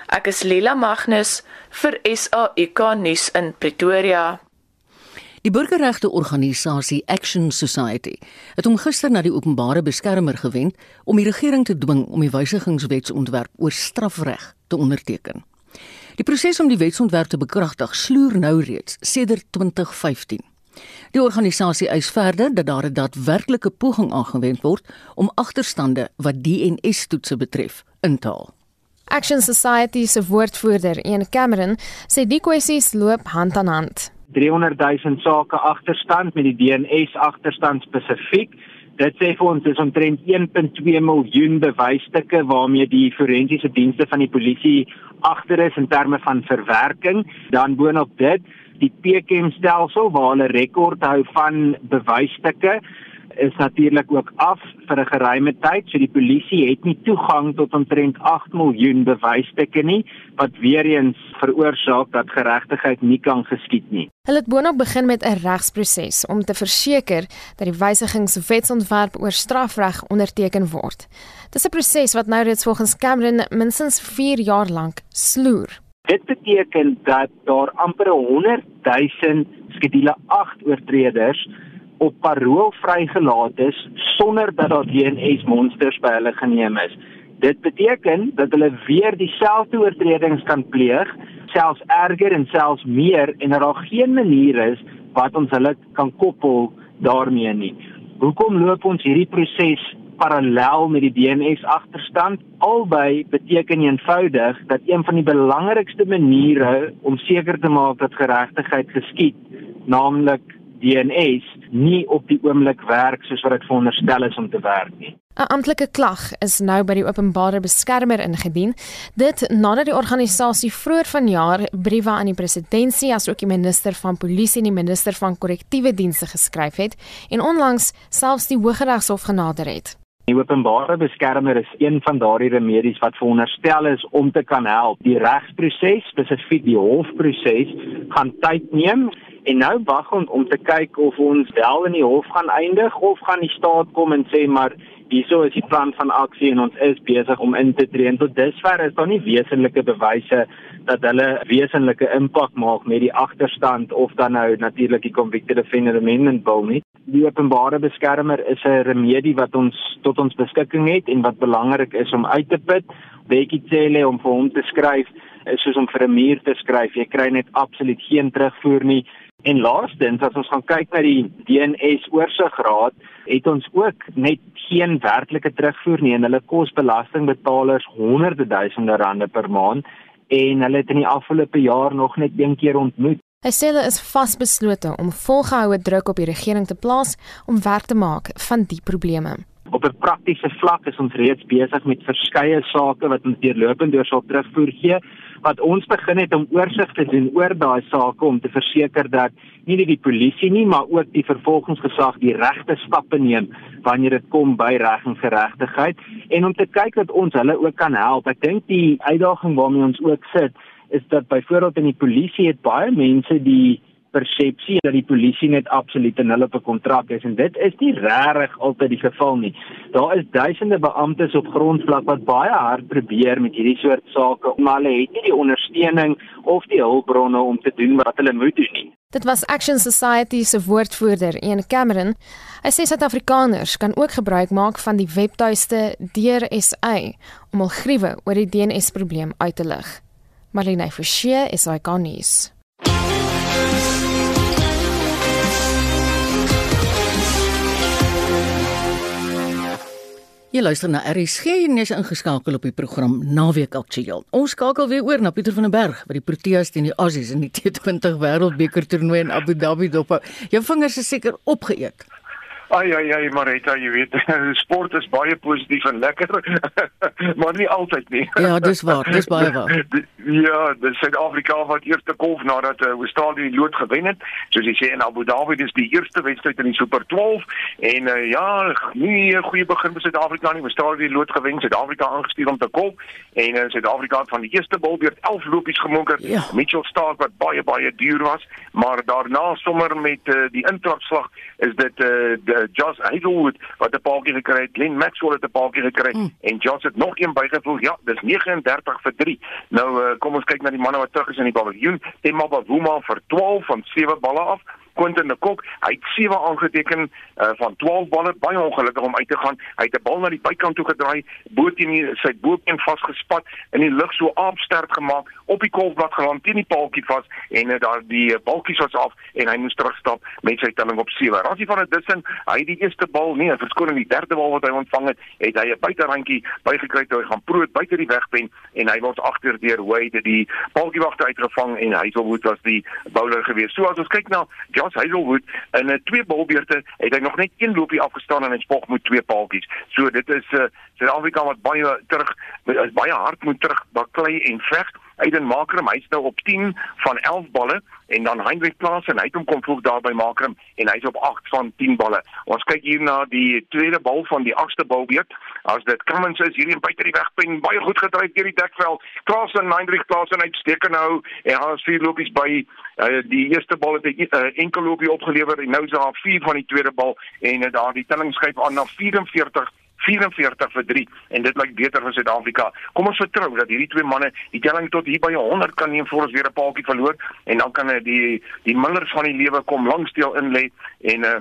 S6: Ek is Lila Magnus vir SAK nuus in Pretoria.
S2: Die burgerregte organisasie Action Society het hom gister na die openbare beskermer gewend om die regering te dwing om die wysigingswetsontwerp oor strafreg te onderteken. Die proses om die wetsontwerp te bekragtig sloer nou reeds sedert 2015. Die organisasie eis verder dat daar 'n daadwerklike poging aangewend word om agterstande wat DNS-toetse betref in te haal.
S9: Action Society se woordvoerder, Ian Cameron, sê die kwessies loop hand aan hand.
S10: 300 000 sake agterstand met die DNS agterstand spesifiek. Dit sê vir ons is omtrent 1.2 miljoen bewysstukke waarmee die forensiese dienste van die polisie agter is in terme van verwerking. Dan boonop dit, die PKM stelsel waar hulle rekord hou van bewysstukke is natuurlik ook af vir 'n geruime tyd. So die polisie het nie toegang tot omtrent 8 miljoen bewysstukke nie wat weer eens veroorsaak dat geregtigheid nie kan geskied nie.
S9: Hulle het boonop begin met 'n regsproses om te verseker dat die wysigingswetsontwerp oor strafreg onderteken word. Dis 'n proses wat nou reeds volgens Cameron minstens 4 jaar lank sloer.
S10: Dit beteken dat daar amper 100 000 skedule 8 oortreders op parol vrygelaat is sonder dat daar DNS monsters by hulle geneem is. Dit beteken dat hulle weer dieselfde oortredings kan pleeg, selfs erger en selfs meer en dat daar geen manier is wat ons hulle kan koppel daarmee nie. Hoekom loop ons hierdie proses parallel met die DNS agterstand? Albei beteken eenvoudig dat een van die belangrikste maniere om seker te maak dat geregtigheid geskied, naamlik DNS, nie op die oomblik werk soos wat dit veronderstel is om te werk nie.
S9: 'n Amptelike klag is nou by die openbare beskermer ingedien. Dit nadat die organisasie vroeër vanjaar briewe aan die presidentskap asook die minister van polisie en die minister van korrektiewe dienste geskryf het en onlangs selfs die Hooggeregshof genader het.
S10: Die openbare beskermer is een van daardie remedies wat veronderstel is om te kan help. Die regsproses, spesifiek die hofproses, gaan tyd neem en nou wag ons om te kyk of ons wel in die hof gaan eindig of gaan die staat kom en sê maar hierso is die plan van aksie en ons is besig om in te tree. En tot dusver is daar nie wesenlike bewyse dat hulle wesenlike impak maak met die agterstand of dan nou natuurlik die convicted offender amendment bill nie. Die openbare beskermer is 'n remedie wat ons tot ons beskikking het en wat belangrik is om uit te put. Bekkie Cele om vir hom te skryf is soos om vir 'n muur te skryf. Jy kry net absoluut geen terugvoer nie. En laastens as ons gaan kyk na die DNS oorsigraad, het ons ook net geen werklike terugvoer nie en hulle kos belastingbetalers honderde duisende rande per maand en hulle het in die afgelope jaar nog net een keer ontmoet.
S9: Hy sê hulle is vasbeslote om volgehoue druk op die regering te plaas om werk te maak van die probleme.
S10: Op 'n praktiese vlak is ons reeds besig met verskeie sake wat ons deurlopend deur sal terugvoer gee wat ons begin het om oorsig te doen oor daai sake om te verseker dat nie net die polisie nie maar ook die vervolgingsgesag die regte stappe neem wanneer dit kom by reg en geregtigheid en om te kyk dat ons hulle ook kan help. Ek dink die uitdaging waarmee ons ook sit is dat byvoorbeeld in die polisie het baie mense die persepsie dat die polisie net absoluut en hulle op 'n kontrak is en dit is nie regtig altyd die geval nie. Daar is duisende beamptes op grondvlak wat baie hard probeer met hierdie soort sake, maar hulle het nie die ondersteuning of die hulpbronne om te doen wat hulle moet doen nie.
S9: Dit was Action Society se woordvoerder, Ian Cameron. Hy sê Suid-Afrikaners kan ook gebruik maak van die webtuiste DRSA om hul gruwe oor die DNS-probleem uit te lig. Marlene Forsie is ikonies.
S2: Jy luister na RSG en jy's ingeskakel op die program Naweek Aktueel. Ons skakel weer oor na Pieter van den Berg wat die Proteas teen die Aussies in die T20 Wêreldbeker toernooi in Abu Dhabi dop. Jou vingers is seker opgeëet.
S4: Ai ai ai Marita, jy weet, sport is baie positief en lekker. maar nie altyd nie.
S2: ja, dis waar, dis baie waar.
S4: ja, dis Suid-Afrika wat eerste kolf nadat uh, Australië die lood gewen het. Soos jy sê in Abu Dhabi, dis die eerste wedstryd in die Super 12 en uh, ja, nie 'n goeie begin vir Suid-Afrika nie. Australië die lood gewen, Suid-Afrika aangestuur om te kolf en uh, Suid-Afrika het van die eerste bal weer 11 lopies gemonker. Ja. Mitchell Stark wat baie baie duur was, maar daarna sommer met uh, die intrapslag is dit uh, uh, Josh Hazelwood wat 'n paaltjie gekry het, Glenn Maxwell het 'n paaltjie gekry mm. en Josh het nog een bygevoeg. Ja, dis 39 vir 3. Nou uh, kom ons kyk na die manne wat terug is in die paviljoen. Temba Wuma vir 12 van 7 balle af. Quentin de Kok, hy het 7 aangeteken uh, van 12 balle, baie ongelukkig om uit te gaan. Hy het 'n bal na die bykant toe gedraai, bo teen sy bobeen vasgespat in die lug so aapstert gemaak, op die kolfblad geland teen die paaltjie vas en uh, daar die uh, balkies was af en hy moes terugstap met sy telling op 7. Rassie van der Dussen, hy het die eerste bal, nee, verskoning die derde bal wat hy ontvang het, het hy 'n buiterandjie bygekry toe hy gaan proot buite die wegpen en hy word agter deur Wade die paaltjie wagte uitgevang en hy sou moet was die bowler gewees. So as ons kyk na ja, Josh Hazelwood in 'n uh, twee balbeurte het hy nog net een loopie afgestaan en hy spog met twee paaltjies. So dit is 'n uh, Suid-Afrika wat baie terug baie hard moet terug baklei en veg. Aiden Makram hy's nou op 10 van 11 balle en dan Heinrich Klaas en hy het hom kom voeg daar by Makram en hy's op 8 van 10 balle. Ons kyk hier na die tweede bal van die agste balbeurt. As dit Cummins is hierdie buite die wegpen baie goed gedryf deur die dekveld. Klaas en Heinrich Klaas en uitstekend nou en hy het vier lopies by uh, die eerste bal het 'n uh, enkel lopie opgelewer en nou is daar vier van die tweede bal en uh, daar die telling skuif aan na 44 44 vir 3 en dit lyk beter vir Suid-Afrika. Kom ons vertrou dat hierdie twee manne die telling tot hier by 100 kan neem voor ons weer 'n paaltjie verloor en dan kan die die millers van die lewe kom langsdeel in lê en uh,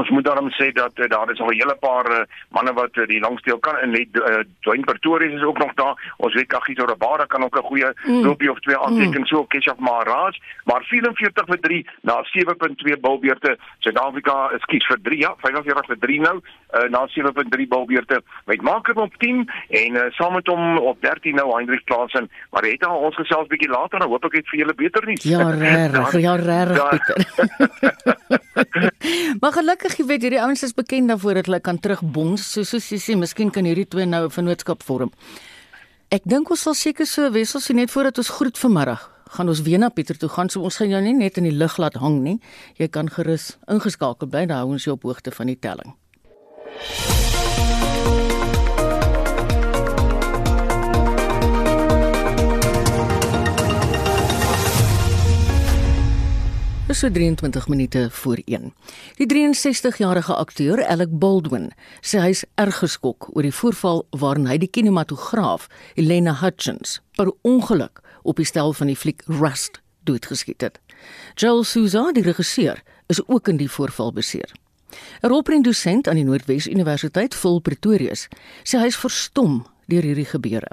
S4: ons moet daarom sê dat uh, daar is al 'n hele paar uh, manne wat uh, die langsteel kan net uh, Dwayne Pretorius is ook nog daar. Ons weet Kagiso Rabada kan ook 'n goeie mm. loopie of twee aanteken mm. so Keshav Maharaj, maar 44 vir 3 na 7.2 bilbeurte. Suid-Afrika is kies vir 3 ja, 45 vir 3 nou uh, na 7.3 bilbeurte. Met Marker op 10 en uh, saam met hom op 13 nou Hendrik Klaasen, maar het al ons gesels bietjie later en hoop ek het vir julle beter nuus.
S2: Ja, reg, ja, reg, Pieter. maar gelukkig, jy weet, hierdie ouens is bekend daarvoor dat hulle kan terugbons, so soos jy sê, miskien kan hierdie twee nou 'n vennootskap vorm. Ek dink ons sal seker so wissel sien net voordat ons groet vanmiddag. Gaan ons weer na Pieter toe gaan, so ons gaan jou nie net in die lug laat hang nie. Jy kan gerus ingeskakel bly, dan hou ons jou op hoogte van die telling. Dis so 23 minute voor 1. Die 63-jarige akteur Alec Baldwin sê hy's erg geskok oor die voorval waarin hy die kinematograaf Elena Hutchins per ongeluk op die stel van die fliek Rust doodgeskiet het. Joel Souza, die regisseur, is ook in die voorval beseer. 'n Rolprentdosent aan die Noordwes Universiteit, Phil Pretorius, sê hy's verstom deur hierdie gebeure.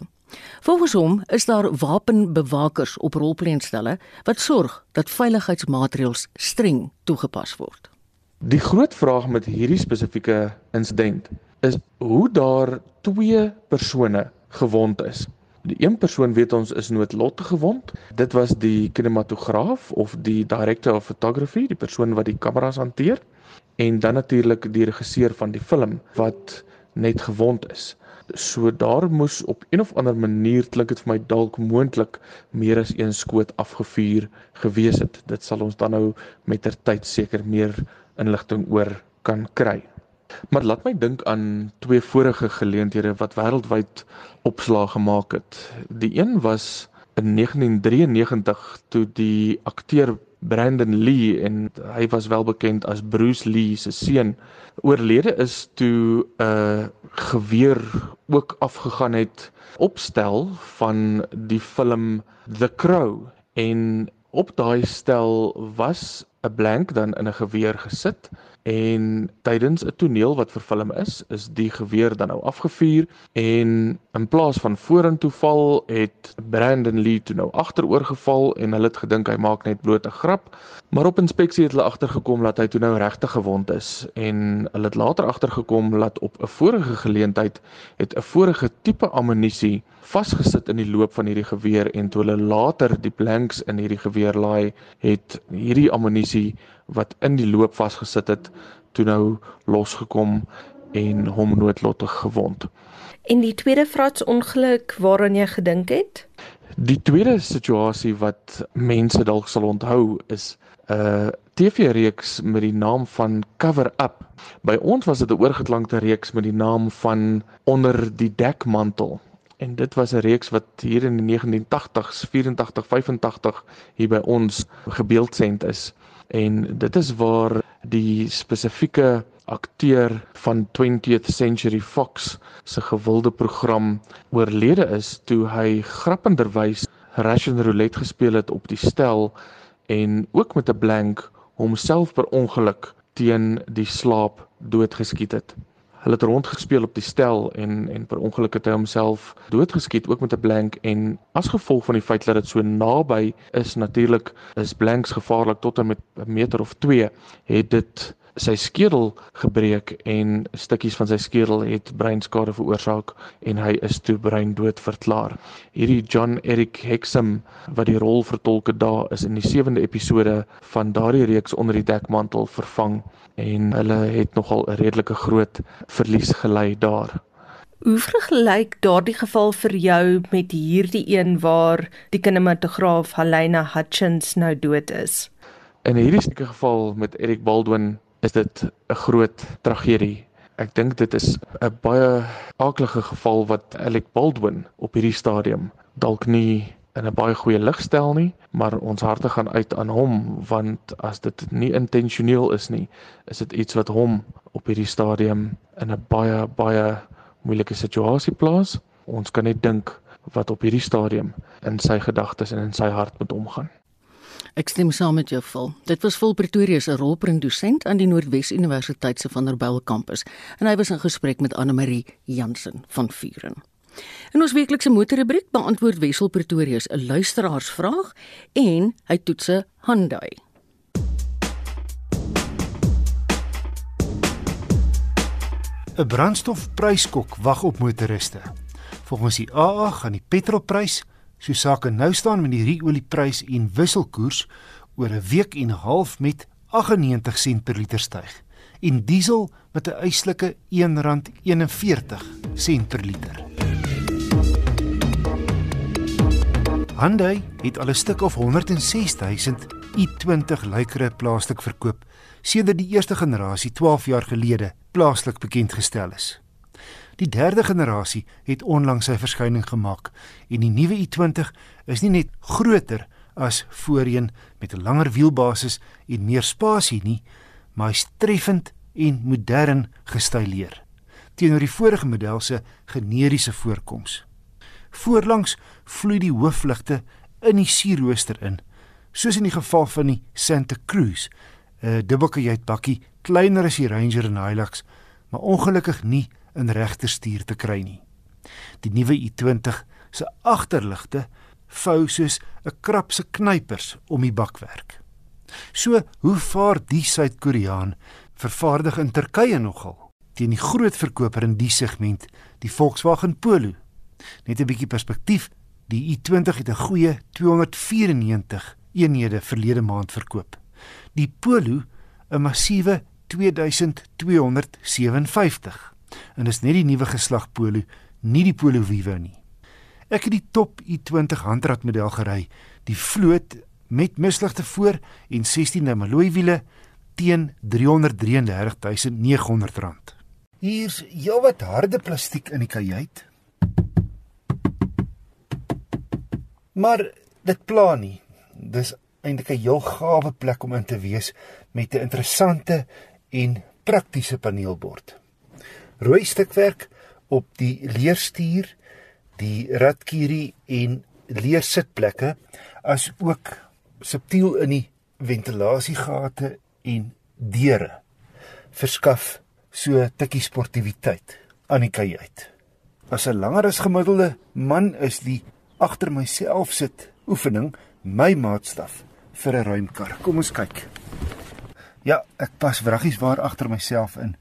S2: Volgens hom is daar wapenbewakers op rolpleanstelle wat sorg dat veiligheidsmaatreëls streng toegepas word.
S11: Die groot vraag met hierdie spesifieke insident is hoe daar twee persone gewond is. Die een persoon weet ons is noodlottig gewond. Dit was die kinematograaf of die director of photography, die persoon wat die kameras hanteer en dan natuurlik die regisseur van die film wat net gewond is. So daar moes op een of ander manier klink dit vir my dalk moontlik meer as een skoot afgevuur gewees het. Dit sal ons dan nou met ter tyd seker meer inligting oor kan kry. Maar laat my dink aan twee vorige geleenthede wat wêreldwyd opslaa gemaak het. Die een was in 1993 toe die akteur Brandon Lee en hy was wel bekend as Bruce Lee se seun. Oorlede is toe 'n uh, geweer ook afgegaan het opstel van die film The Crow. En op daai stel was 'n blank dan in 'n geweer gesit en tydens 'n toneel wat vervilm is, is die geweer dan nou afgevuur en in plaas van vorentoe val, het Brandon Lee toe nou agteroor geval en hulle het gedink hy maak net bloot 'n grap, maar op inspeksie het hulle agtergekom dat hy toe nou regtig gewond is en hulle het later agtergekom dat op 'n vorige geleentheid het 'n vorige tipe ammunisie vasgesit in die loop van hierdie geweer en toe hulle later die blanks in hierdie geweer laai, het hierdie ammunisie wat in die loop vasgesit het, toe nou losgekom en hom noodlottig gewond.
S12: En die tweede vraatsongeluk waaraan jy gedink het?
S11: Die tweede situasie wat mense dalk sal onthou is 'n uh, TV-reeks met die naam van Cover Up. By ons was dit 'n oorgeklankte reeks met die naam van Onder die dekmantel. En dit was 'n reeks wat hier in die 1980s, 84, 85 hier by ons gebeeldsend is en dit is waar die spesifieke akteur van 20th Century Fox se gewilde program oorlede is toe hy grappenderwys Russian roulette gespeel het op die stel en ook met 'n blank homself per ongeluk teen die slaap doodgeskiet het. Hulle het rondgespeel op die stel en en per ongeluk het hy homself doodgeskiet ook met 'n blank. En as gevolg van die feit dat dit so naby is natuurlik is blanks gevaarlik tot en met 'n meter of 2 het dit sy skedel gebreek en stukkies van sy skedel het breinskade veroorsaak en hy is toe breindood verklaar. Hierdie John Eric Hexam wat die rol vertolk het daar is in die 7de episode van daardie reeks onder die dekmantel vervang en hulle het nogal 'n redelike groot verlies gely daar.
S12: Hoe vergelyk daardie geval vir jou met hierdie een waar die kinematograaf Helena Hutchins nou dood is?
S11: In hierdie geval met Eric Baldwin is dit 'n groot tragedie. Ek dink dit is 'n baie aardige geval wat Alec Baldwin op hierdie stadium dalk nie in 'n baie goeie lig stel nie, maar ons harte gaan uit aan hom want as dit nie intentioneel is nie, is dit iets wat hom op hierdie stadium in 'n baie baie moeilike situasie plaas. Ons kan net dink wat op hierdie stadium in sy gedagtes en in sy hart met omgaan.
S2: Ek stem saam met jou, Phil. Dit was Phil Pretoria se rolprentdosent aan die Noordwes Universiteit se Vanderbijl kampus en hy was in gesprek met Anne Marie Jansen van Vuren. In ons weeklikse motorrubriek beantwoord Wessel Pretoria se 'n luisteraarsvraag en hy toets 'n Hyundai.
S13: 'n Brandstofpryskok wag op motoriste. Volgens die AA gaan die petrolprys So sake nou staan met die oliepryse en wisselkoers oor 'n week en 'n half met 98 sent per liter styg en diesel met 'n eislike R1.41 sent per liter. Hyundai het al 'n stuk of 106000 i20 lykere plaaslik verkoop sedert die eerste generasie 12 jaar gelede plaaslik bekend gestel is. Die derde generasie het onlangs sy verskyning gemaak en die nuwe i20 is nie net groter as voorheen met 'n langer wielbasis en meer spasie nie, maar hy's treffend en modern gestyleer teenoor die vorige model se generiese voorkoms. Voorlangs vloei die hoofligte in die sierrooster in, soos in die geval van die Santa Cruz, 'n dubbelkajuitbakkie kleiner as die Ranger en Hilux, maar ongelukkig nie in regterstuur te kry nie. Die nuwe i20 se agterligte vou soos 'n krap se knypers om die bakwerk. So, hoe vaar die Suid-Koreaan vervaardig in Turkye nogal teen die groot verkoper in die segment, die Volkswagen Polo? Net 'n bietjie perspektief, die i20 het 'n goeie 294 eenhede verlede maand verkoop. Die Polo 'n massiewe 2257 en is net die nuwe geslag Polo, nie die Polo Vivo nie. Ek het die top i20 handrat model gery, die vloot met misligte voor en 16de alloy wiele teen R333900. Hier's heelwat harde plastiek in die kajuit. Maar dit pla nie. Dis eintlik 'n heel gawe plek om in te wees met 'n interessante en praktiese paneelbord rooi stukwerk op die leerstuur, die ratkierie en leersitplekke as ook subtiel in die ventilasiegate en deure verskaf so tikkie sportiwiteit aan die kajuit. As 'n langer as gemiddelde man is die agter myself sit oefening my maatstaf vir 'n ruimkar. Kom ons kyk. Ja, ek pas wraggies waar agter myself in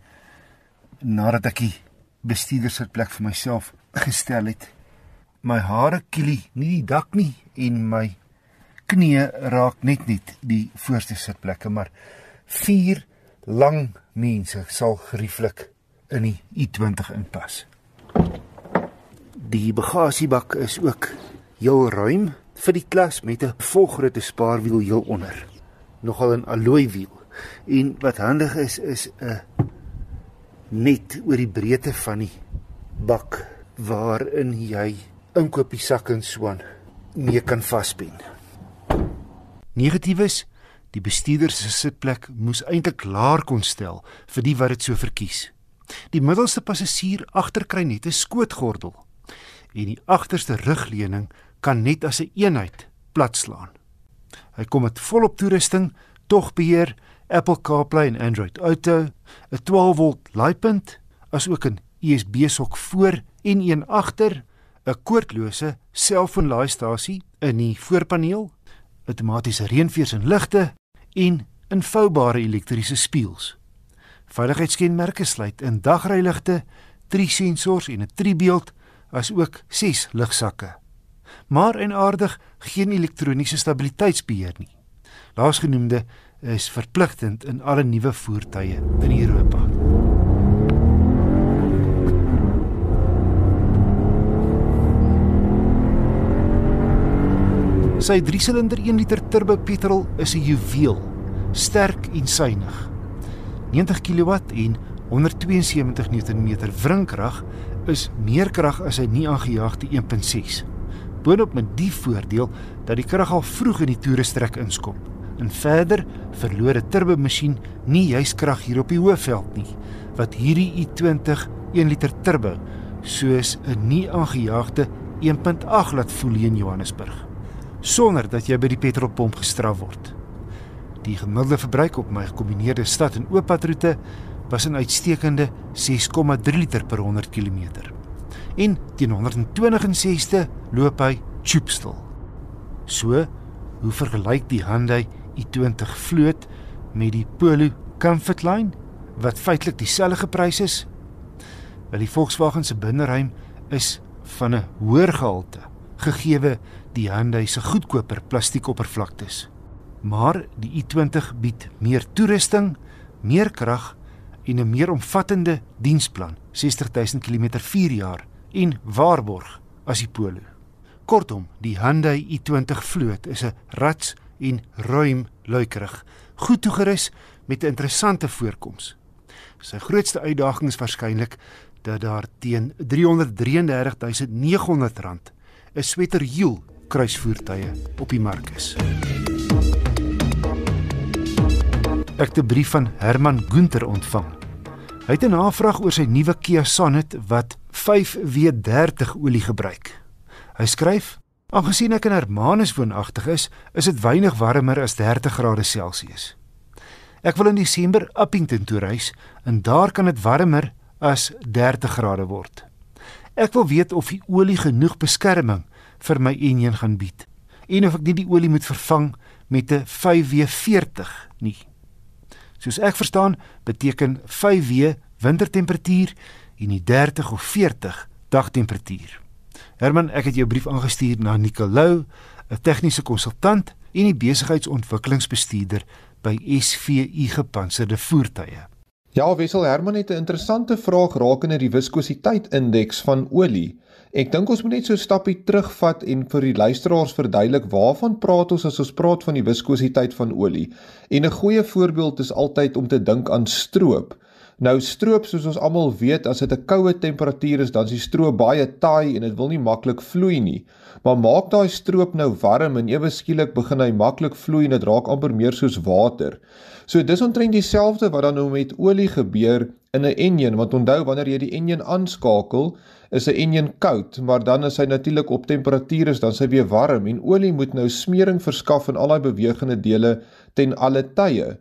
S13: nadat ek die bestuurdersitplek vir myself gestel het. My hare kielie nie die dak nie en my knie raak net net die voorste sitplekke, maar vier lang mense sal gerieflik in die i20 inpas. Die bagasiebak is ook heel ruim vir die klas met 'n volgrootte spaarwiel heel onder. Nogal 'n alloy wiel. En wat handig is is 'n net oor die breedte van die bak waarin jy inkopiessak en swaan mee kan vaspen. Negatiefs Die bestuurder se sitplek moes eintlik laer kon stel vir die wat dit so verkies. Die middelste passasier agter kry net 'n skootgordel en die agterste rugleuning kan net as 'n een eenheid platslaan. Hy kom met volop toerusting, tog beheer Apple CarPlay en Android Auto, 'n 12V laaipunt, asook 'n USB-sok voor en een agter, 'n koordlose selfoonlaaistasie in die voorpaneel, outomatiese reënveers en ligte en invoubare elektriese spieëls. Veiligheidskenmerke sluit in dagryligte, drie sensors en 'n driebeeld, asook ses ligsakke. Maar en aardig geen elektroniese stabiliteitsbeheer nie. Laasgenoemde is verpligtend in alle nuwe voertuie in Europa. Sy 3-silinder 1 liter turbo petrol is 'n juweel, sterk en suiwig. 90 kW en 172 Nm wrinkrag is meer krag as 'n nie aangejaagde 1.6. Boonop met die voordeel dat die krag al vroeg in die toerestrek inskop. En verder verloor 'n turbomasjien nie juis krag hier op die hoofveld nie, wat hierdie i20 1 liter turbo soos 'n nie aangejaagde 1.8 laat voel in Johannesburg. sonder dat jy by die petrolpomp gestraf word. Die gemiddelde verbruik op my gekombineerde stad en ooppadroete was 'n uitstekende 6,3 liter per 100 km. En teen 120ste loop hy choopstil. So, hoe vergelyk die Hyundai i20 vloot met die Polo Comfortline wat feitelik dieselfde geprys is? Wel die Volkswagen se binneruim is van 'n hoër gehalte gegee die Hyundai se goedkoper plastiekoppervlaktes. Maar die i20 bied meer toerusting, meer krag en 'n meer omvattende diensplan, 60000 km vir 4 jaar en waarborg as die Polo. Kortom, die Hyundai i20 vloot is 'n rats en ruim luikerig, goed toegerus met 'n interessante voorkoms. Sy grootste uitdaging is waarskynlik dat daar teen R333.900 'n sweterhiel kruisvoertuie op die mark is. Ek het 'n brief van Herman Gunter ontvang. Hy het 'n navraag oor sy nuwe Kia Sonet wat 5W30 olie gebruik. Hy skryf: "Aangesien ek in Hermanus woonagtig is, is dit weinig warmer as 30 grade Celsius. Ek wil in Desember Appington toe reis en daar kan dit warmer as 30 grade word. Ek wil weet of die olie genoeg beskerming vir my enjin gaan bied en of ek nie die olie moet vervang met 'n 5W40 nie." Soos ek verstaan, beteken 5W wintertemperatuur en die 30 of 40 dagtemperatuur. Herman, ek het jou brief aangestuur na Nicolou, 'n tegniese konsultant en die besigheidsontwikkelingsbestuurder by SVU Gepantserde Voertuie.
S3: Ja, Wessel Herman het 'n interessante vraag rakende die viskositeit indeks van olie. Ek dink ons moet net so 'n stappie terugvat en vir die luisteraars verduidelik waarvan praat ons as ons praat van die viskositeit van olie. En 'n goeie voorbeeld is altyd om te dink aan stroop. Nou stroop soos ons almal weet, as dit 'n koue temperatuur is, dan is die stroop baie taai en dit wil nie maklik vloei nie. Maar maak daai stroop nou warm en ewe skielik begin hy maklik vloei en dit raak amper meer soos water. So dis omtrent dieselfde wat dan nou met olie gebeur in 'n enjin, want onthou wanneer jy die enjin aanskakel, is 'n enjin koud, maar dan is hy natuurlik op temperatuur is dan sy weer warm en olie moet nou smering verskaf aan al daai bewegende dele ten alle tye.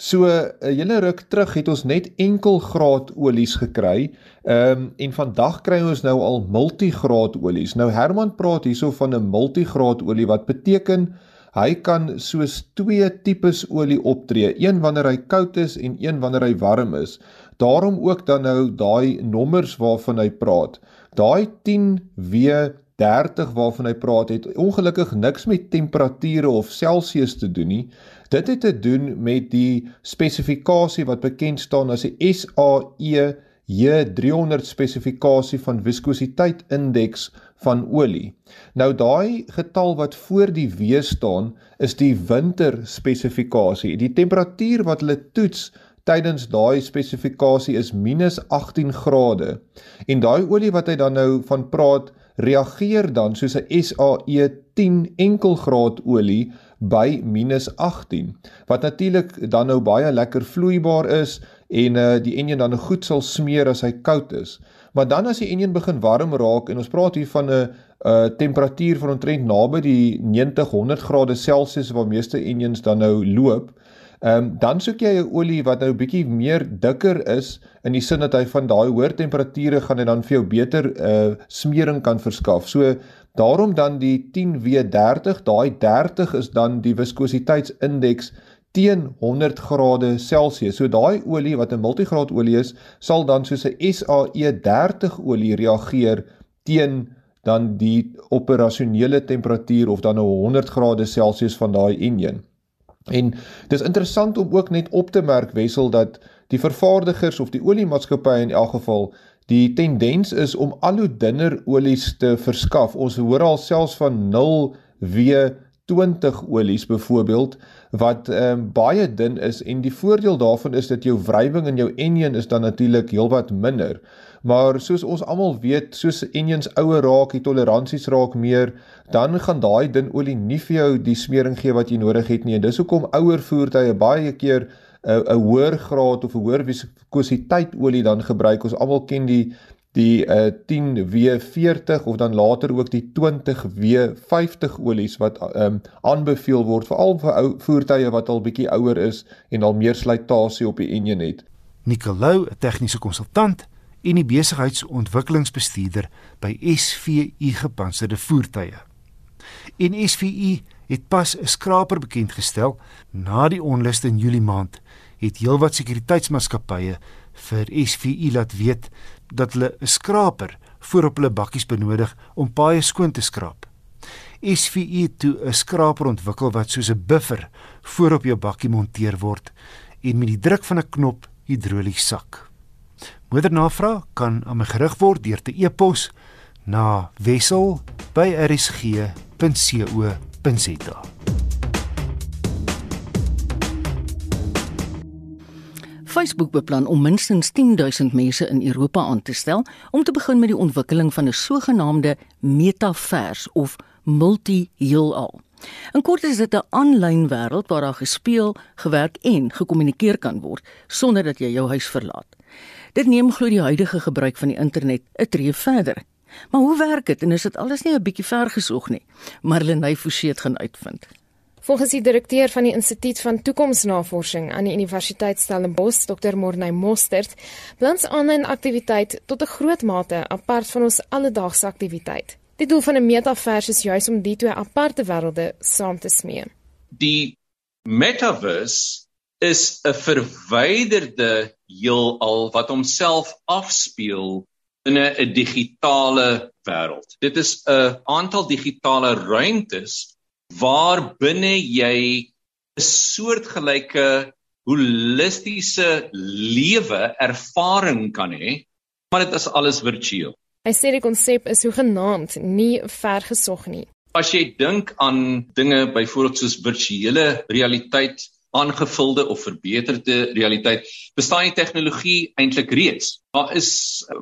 S3: So 'n uh, hele ruk terug het ons net enkel graad olies gekry. Ehm um, en vandag kry ons nou al multigraad olies. Nou Herman praat hierso van 'n multigraad olie wat beteken hy kan soos twee tipes olie optree, een wanneer hy koud is en een wanneer hy warm is. Daarom ook dan nou daai nommers waarvan hy praat. Daai 10W30 waarvan hy praat het ongelukkig niks met temperature of Celsius te doen nie. Dit het te doen met die spesifikasie wat bekend staan as die SAE J300 spesifikasie van viskositeit indeks van olie. Nou daai getal wat voor die W staan is die winter spesifikasie. Die temperatuur wat hulle toets tydens daai spesifikasie is -18 grade. En daai olie wat hy dan nou van praat, reageer dan soos 'n SAE 10 enkelgraad olie by -18 wat natuurlik dan nou baie lekker vloeibaar is en uh die enjin dan goed sal smeer as hy koud is. Maar dan as die enjin begin warm raak en ons praat hier van 'n uh, uh temperatuur van omtrent naby die 90 100 grade Celsius waar meeste enjins dan nou loop, ehm um, dan soek jy 'n olie wat nou bietjie meer dikker is in die sin dat hy van daai hoër temperature gaan en dan vir jou beter uh smering kan verskaf. So daarom dan die 10W30, daai 30 is dan die viskositeitsindeks teen 100 grade Celsius. So daai olie wat 'n multigraad olie is, sal dan soos 'n SAE30 olie reageer teen dan die operasionele temperatuur of dan 'n 100 grade Celsius van daai enjin. En dis interessant om ook net op te merk wessel dat die vervaardigers of die oliemaatskappye in elk geval die tendens is om al hoe dunner olies te verskaf. Ons hoor al selfs van 0W 20 olies byvoorbeeld wat ehm um, baie dun is en die voordeel daarvan is dat jou wrywing in jou enjin is dan natuurlik heelwat minder. Maar soos ons almal weet, soos enjins ouer raak, die toleransies raak meer, dan gaan daai dun olie nie vir jou die smering gee wat jy nodig het nie. En dis hoekom ouer voertuie baie keer 'n 'n hoër graad of 'n hoër viskositeit olie dan gebruik. Ons almal ken die die uh, 10W40 of dan later ook die 20W50 olies wat um, aanbeveel word veral vir ou voertuie wat al bietjie ouer is en al meer slytasie op die enjin het.
S13: Nicolou, 'n tegniese konsultant en die besigheidsontwikkelingsbestuurder by SVU gepantserde voertuie. En SVU het pas 'n skraper bekend gestel na die onluste in Julie maand het heelwat sekuriteitsmaatskappye vir SVU laat weet dat hulle 'n skraper voorop hulle bakkies benodig om paaie skoon te skraap. SVU toe 'n skraper ontwikkel wat soos 'n buffer voorop jou bakkie monteer word en met die druk van 'n knop hidrolies sak. Moedernavraag kan aan my gerig word deur te e-pos na wissel@rsg.co.za.
S2: Facebook beplan om minstens 10000 mense in Europa aan te stel om te begin met die ontwikkeling van 'n sogenaamde metavers of multi-heelal. In kort is dit 'n aanlyn wêreld waar daar gespeel, gewerk en gekommunikeer kan word sonder dat jy jou huis verlaat. Dit neem glo die huidige gebruik van die internet 'n tree verder. Maar hoe werk dit en is dit alles nie 'n bietjie ver gesog nie? Marlenae Forsie gaan uitvind.
S9: Volgens die direkteur van die Instituut van Toekomsnavorsing aan die Universiteit Stellenbosch, Dr. Morney Mostert, blans aanlyn aktiwiteit tot 'n groot mate apart van ons alledaagse aktiwiteit. Die doel van 'n metavers is juis om die twee aparte wêrelde saam te smee.
S14: Die metaverse is 'n verwyderde heelal wat homself afspeel in 'n digitale wêreld. Dit is 'n aantal digitale ruimtes waar binne jy 'n soortgelyke holistiese lewe ervaring kan hê, maar dit is alles virtueel.
S9: Hy sê die konsep is hoegenaamd nie vergesog nie.
S14: As jy dink aan dinge byvoorbeeld soos virtuele realiteit, aangevulde of verbeterde realiteit bestaan die tegnologie eintlik reeds. Daar is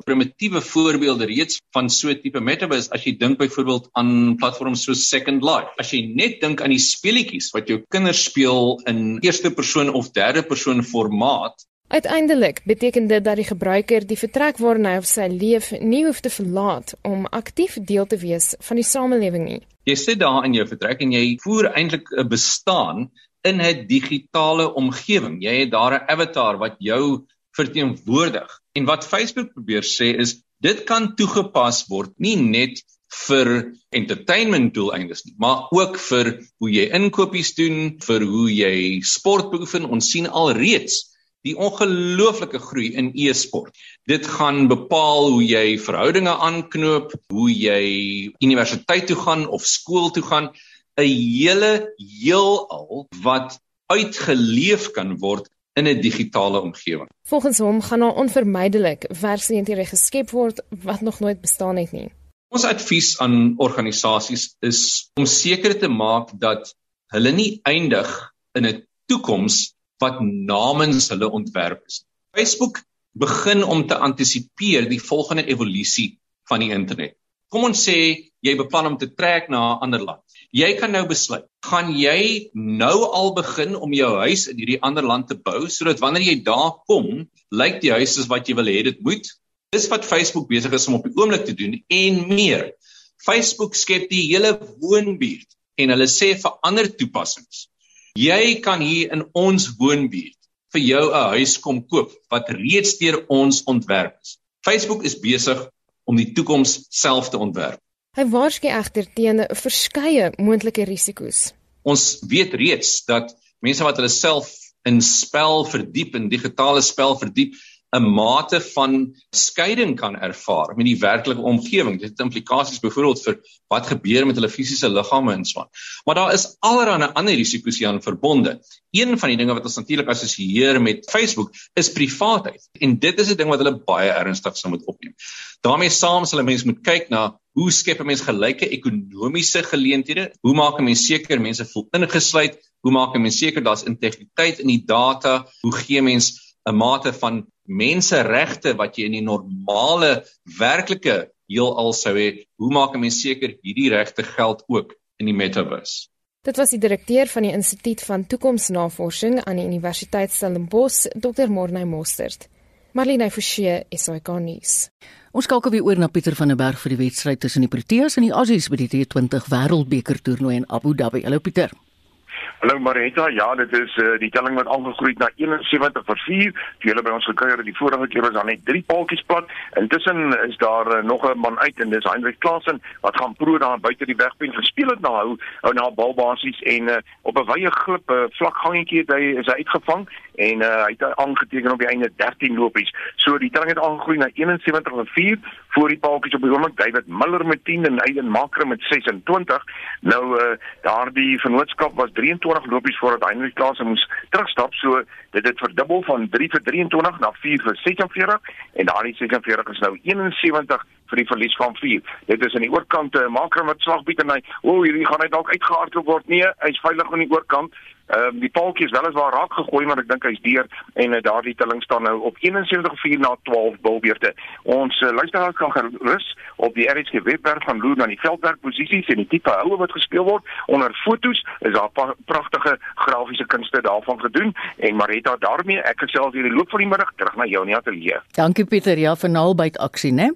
S14: primitiewe voorbeelde reeds van so 'n tipe metaverse as jy dink byvoorbeeld aan platforms soos Second Life. As jy net dink aan die speletjies wat jou kinders speel in eerste persoon of derde persoon formaat,
S9: Uiteindelik beteken dit dat die gebruiker die vertrek waarna hy of sy leef nie hoef te verlaat om aktief deel te wees van die samelewing nie.
S14: Jy sit daar in jou vertrek en jy voer eintlik 'n bestaan in 'n digitale omgewing. Jy het daar 'n avatar wat jou verteenwoordig. En wat Facebook probeer sê is dit kan toegepas word nie net vir entertainment doeleindes nie, maar ook vir hoe jy inkopies doen, vir hoe jy sport beoefen. Ons sien alreeds die ongelooflike groei in e-sport. Dit gaan bepaal hoe jy verhoudinge aanknoop, hoe jy universiteit toe gaan of skool toe gaan. 'n hele heelal wat uitgeleef kan word in 'n digitale omgewing.
S9: Volgens hom gaan daar onvermydelik werksgeleenthede geskep word wat nog nooit bestaan het nie.
S14: Ons advies aan organisasies is om seker te maak dat hulle nie eindig in 'n toekoms wat namens hulle ontwerp is. Facebook begin om te antisipeer die volgende evolusie van die internet. Kom ons sê jy beplan om te trek na 'n ander land. Jy kan nou besluit, gaan jy nou al begin om jou huis in hierdie ander land te bou sodat wanneer jy daar kom, lyk die huis soos wat jy wil hê dit moet? Dis wat Facebook besig is om op die oomblik te doen en meer. Facebook skep die hele woonbuurt en hulle sê vir ander toepassings. Jy kan hier in ons woonbuurt vir jou 'n huis kom koop wat reeds deur ons ontwerp is. Facebook is besig om die toekoms self te ontwerp.
S9: Hy waarsku egter teen verskeie moontlike risiko's.
S14: Ons weet reeds dat mense wat hulle self in spel verdiep en digitale spel verdiep, 'n mate van skeiding kan ervaar met die werklike omgewing. Dit het implikasies byvoorbeeld vir wat gebeur met hulle fisiese liggame en so aan. Maar daar is allerlei ander risiko's hieraan verbonde. Een van die dinge wat ons natuurlik assosieer met Facebook is privaatheid. En dit is 'n ding wat hulle baie ernstig sou moet opneem. daarmee saam sal 'n mens moet kyk na hoe skep 'n mens gelyke ekonomiese geleenthede? Hoe maak 'n mens seker mense voel ingesluit? Hoe maak 'n mens seker daar's integriteit in die data? Hoe gee mens 'n mate van menseregte wat jy in die normale werklike heelal sou hê, hoe maak 'n mens seker hierdie regte geld ook in die metaverse?
S9: Dit was die direkteur van die Instituut van Toekomsnavorsing aan die Universiteit Stellenbosch, Dr. Morney Mostert. Marlene Forsie, SAK nuus.
S2: Ons skakel weer oor na Pieter van der Berg vir die wedstryd tussen die Proteas en die Aussies by die T20 Wêreldbeker toernooi in Abu Dhabi. Hallo Pieter.
S4: Hallo Marita, ja, dit is uh, die telling wat aangegroei na 71 vir 4. Toe hulle by ons gekuier die vorige keer was daar net 3 paaltjies plat. Intussen is daar uh, nog 'n man uit en dis Hendrik Klaasen wat gaan pro daar buite die wegpunt gespeel het na hou ou na balbasies en uh, op 'n wye glip 'n uh, vlak gangetjie het hy is hy uitgevang en uh, hy het aangeteken op die einde 13 lopies. So die telling het aangegroei na 71 vir 4 voor die paaltjies op die oomblik David Miller met 10 en Aiden Makre met 26. Nou uh, daardie vennootskap was 23 23 lopies voordat Heinrich Klaasen moes terugstap. So dit het verdubbel van 3 vir 23 na 4 vir 46 en daardie 46 is nou 71 vir die verlies van 4. Dit is aan die oorkant te uh, maak met slagbiet en hy, o, oh, hierdie gaan hy dalk uitgehardloop word. Nee, hy's veilig aan die oorkant. Ehm um, die paaltjie is weliswaar raak gegooi maar ek dink hy's deur en uh, daardie telling staan nou op 71-4 na 12 bilbeerte. Ons uh, luisteraars kan gerus op die RSG webwerf van loer na die veldwerk posisies en die tipe houe wat gespeel word onder fotos is daar pragtige grafiese kunste daarvan gedoen en Marita daarmee ek gesels hier die loop van die middag terug na jou in die ateljee.
S2: Dankie Pieter ja vir naalbyt aksie né.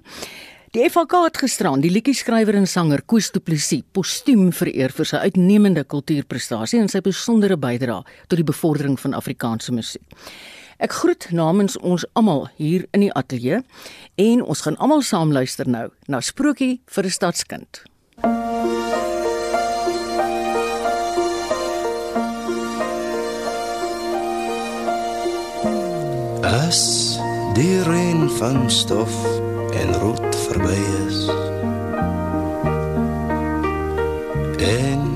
S2: Die FHK het gisteraan die liedjie-skrywer en sanger Koos Du Plessis postuum vereer vir sy uitnemende kultuurprestasie en sy besondere bydrae tot die bevordering van Afrikaanse musiek. Ek groet namens ons almal hier in die ateljee en ons gaan almal saam luister nou na Sprokie vir 'n stadskind.
S15: As die reën van stof en roet verby is. En